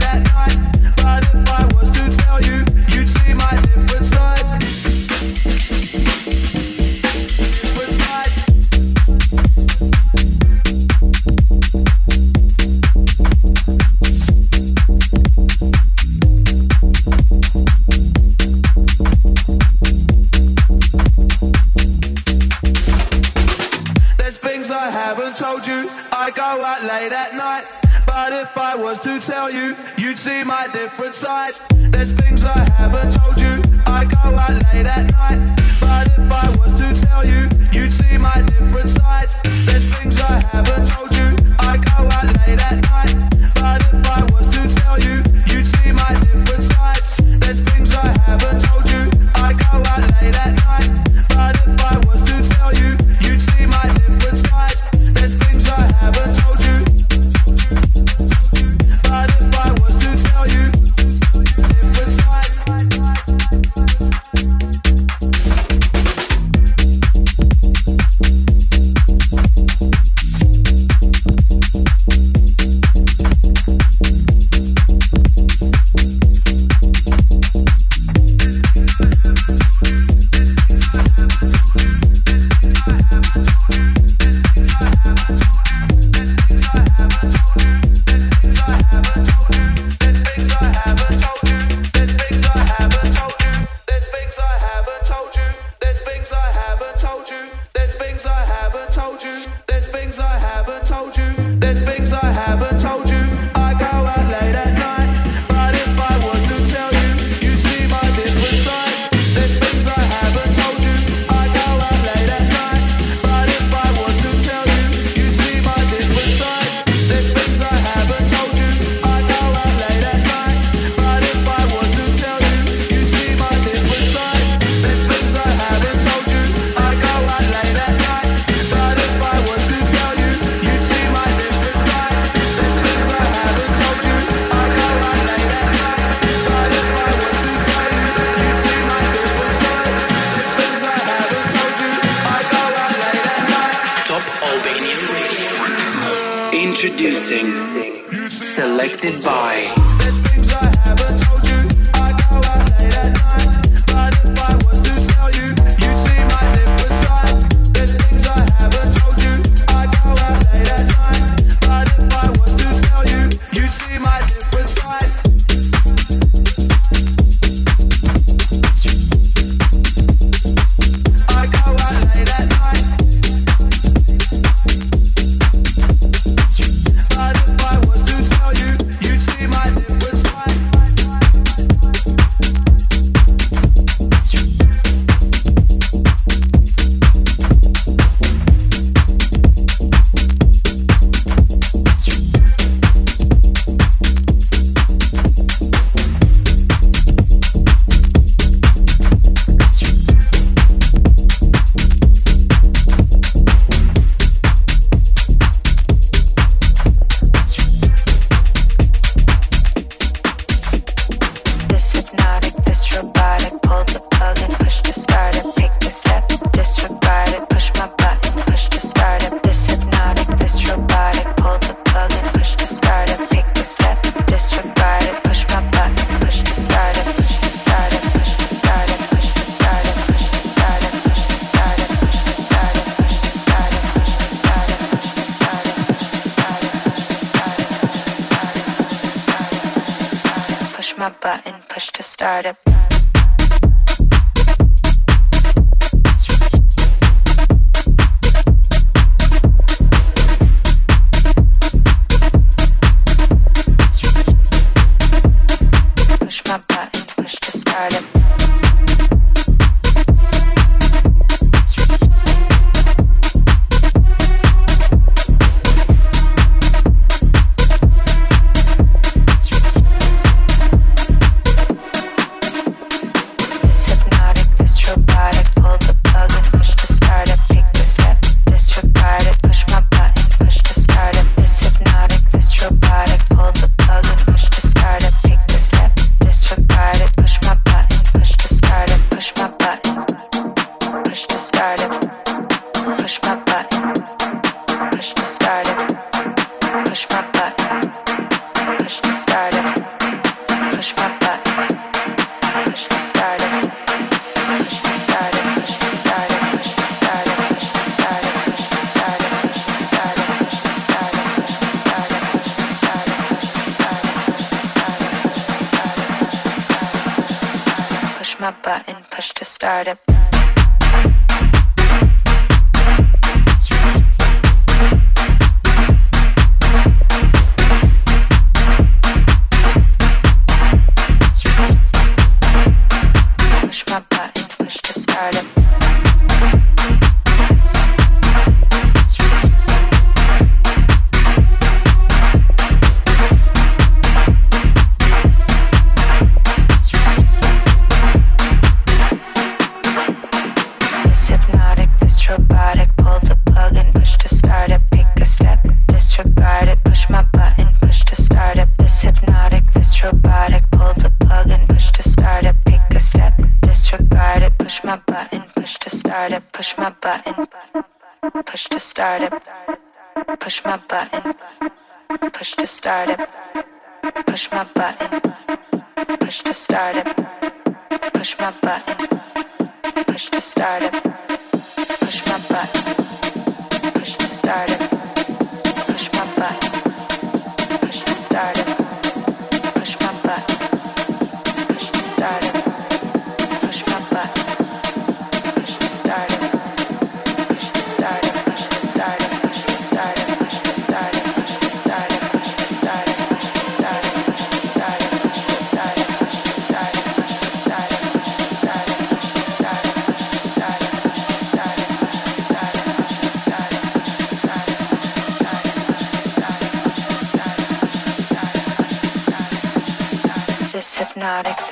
that. difference Push to start it. Push my button. Push to start it. Push my button. Push to start it. Push my button. Push to start it.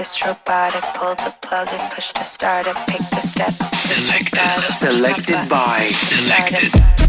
this robotic. Pull the plug and push to start it. Pick the step. Selected. Selected by. Selected.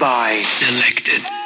By. Selected.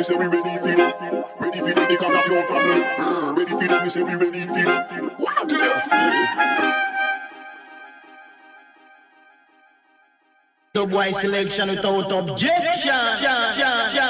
me say we ready for it. Ready for it because I'm your family. Mm, ready for it, me say we ready for it. Wow, to that. The boy selection without objection.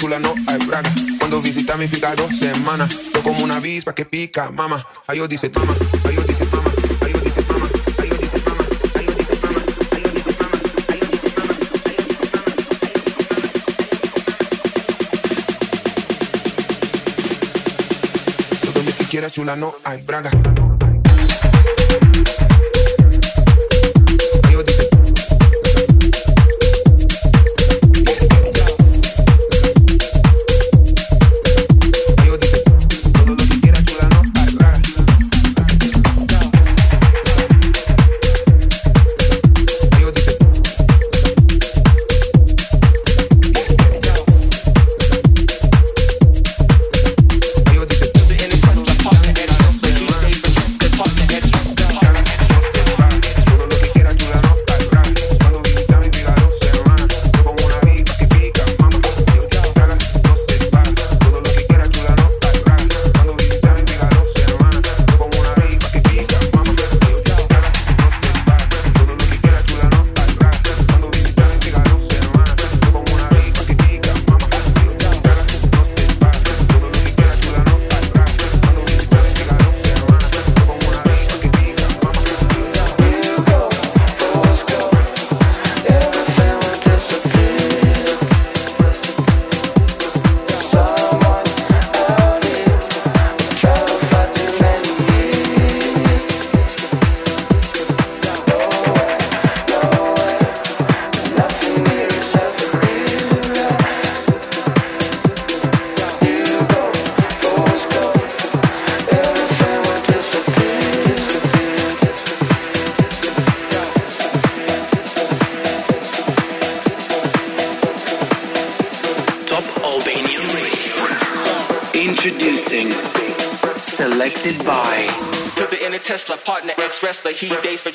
chula no hay braga. Cuando visita mi fica dos semanas, soy como una avispa que pica, mama. Ayo dice mama, ayo dice mama. Quiera chula, no hay braga.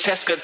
Francesca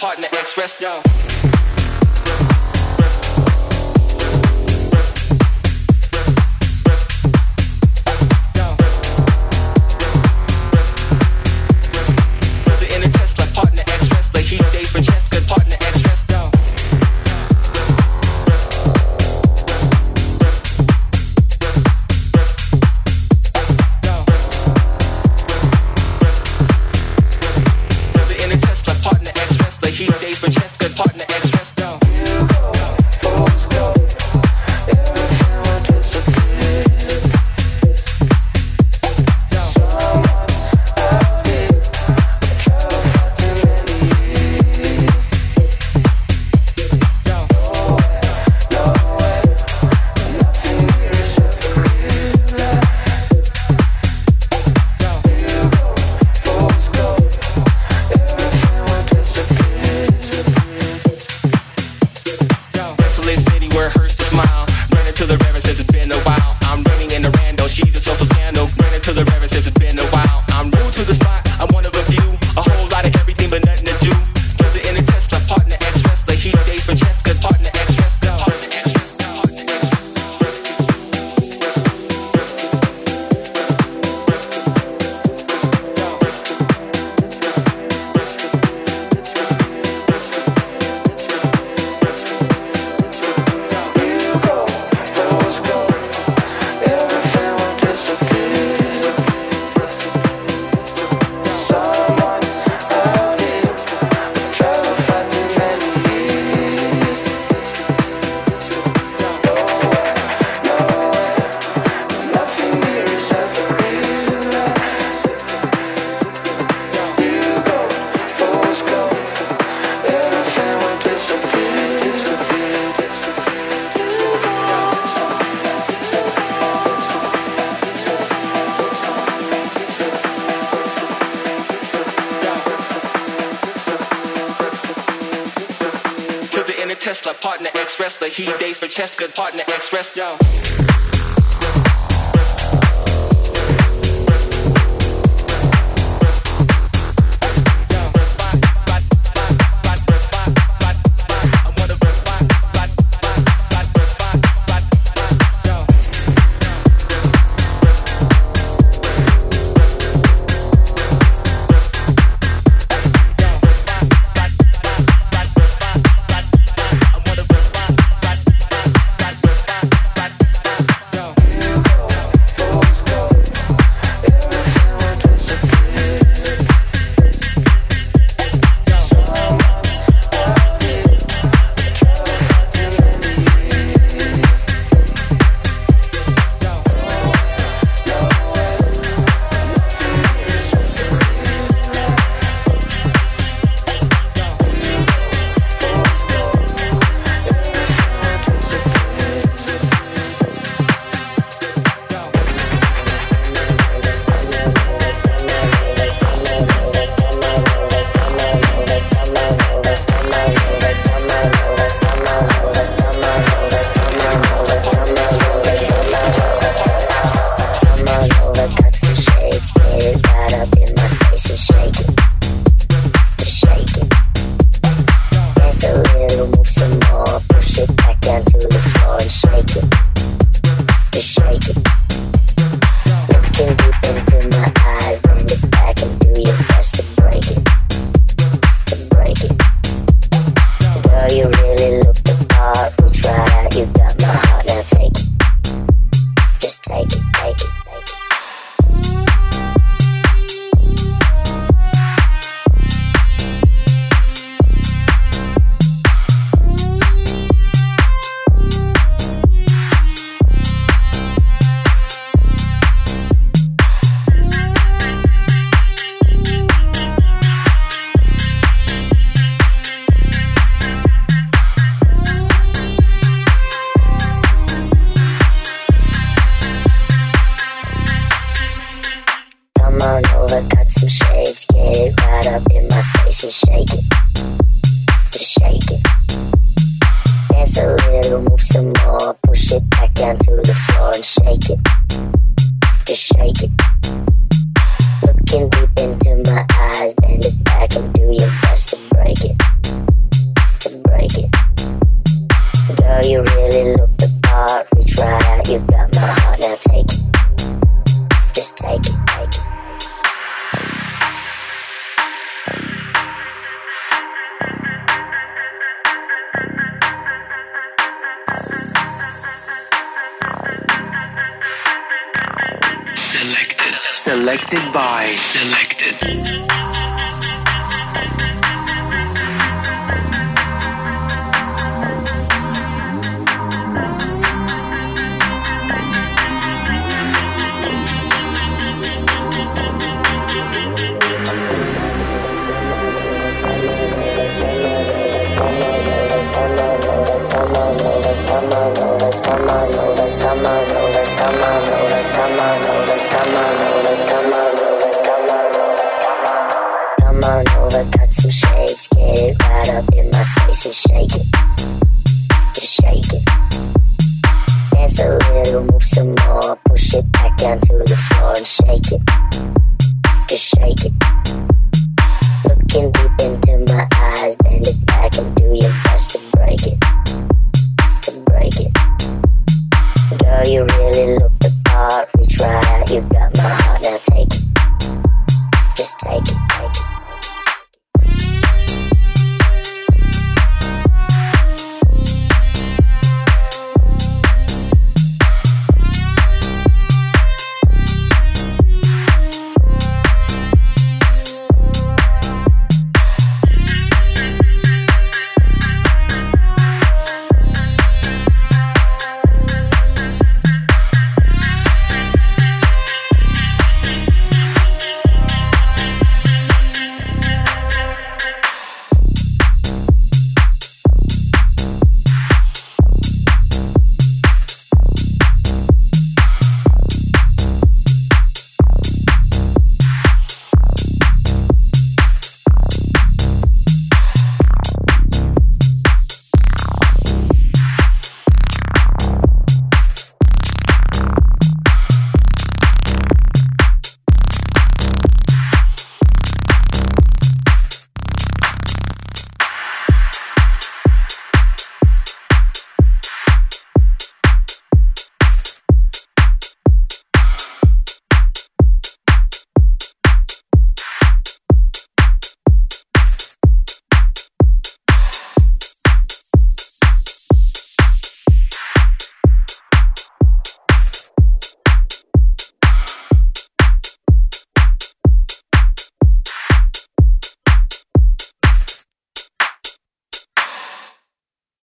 wrestler. He dates Francesca, partner ex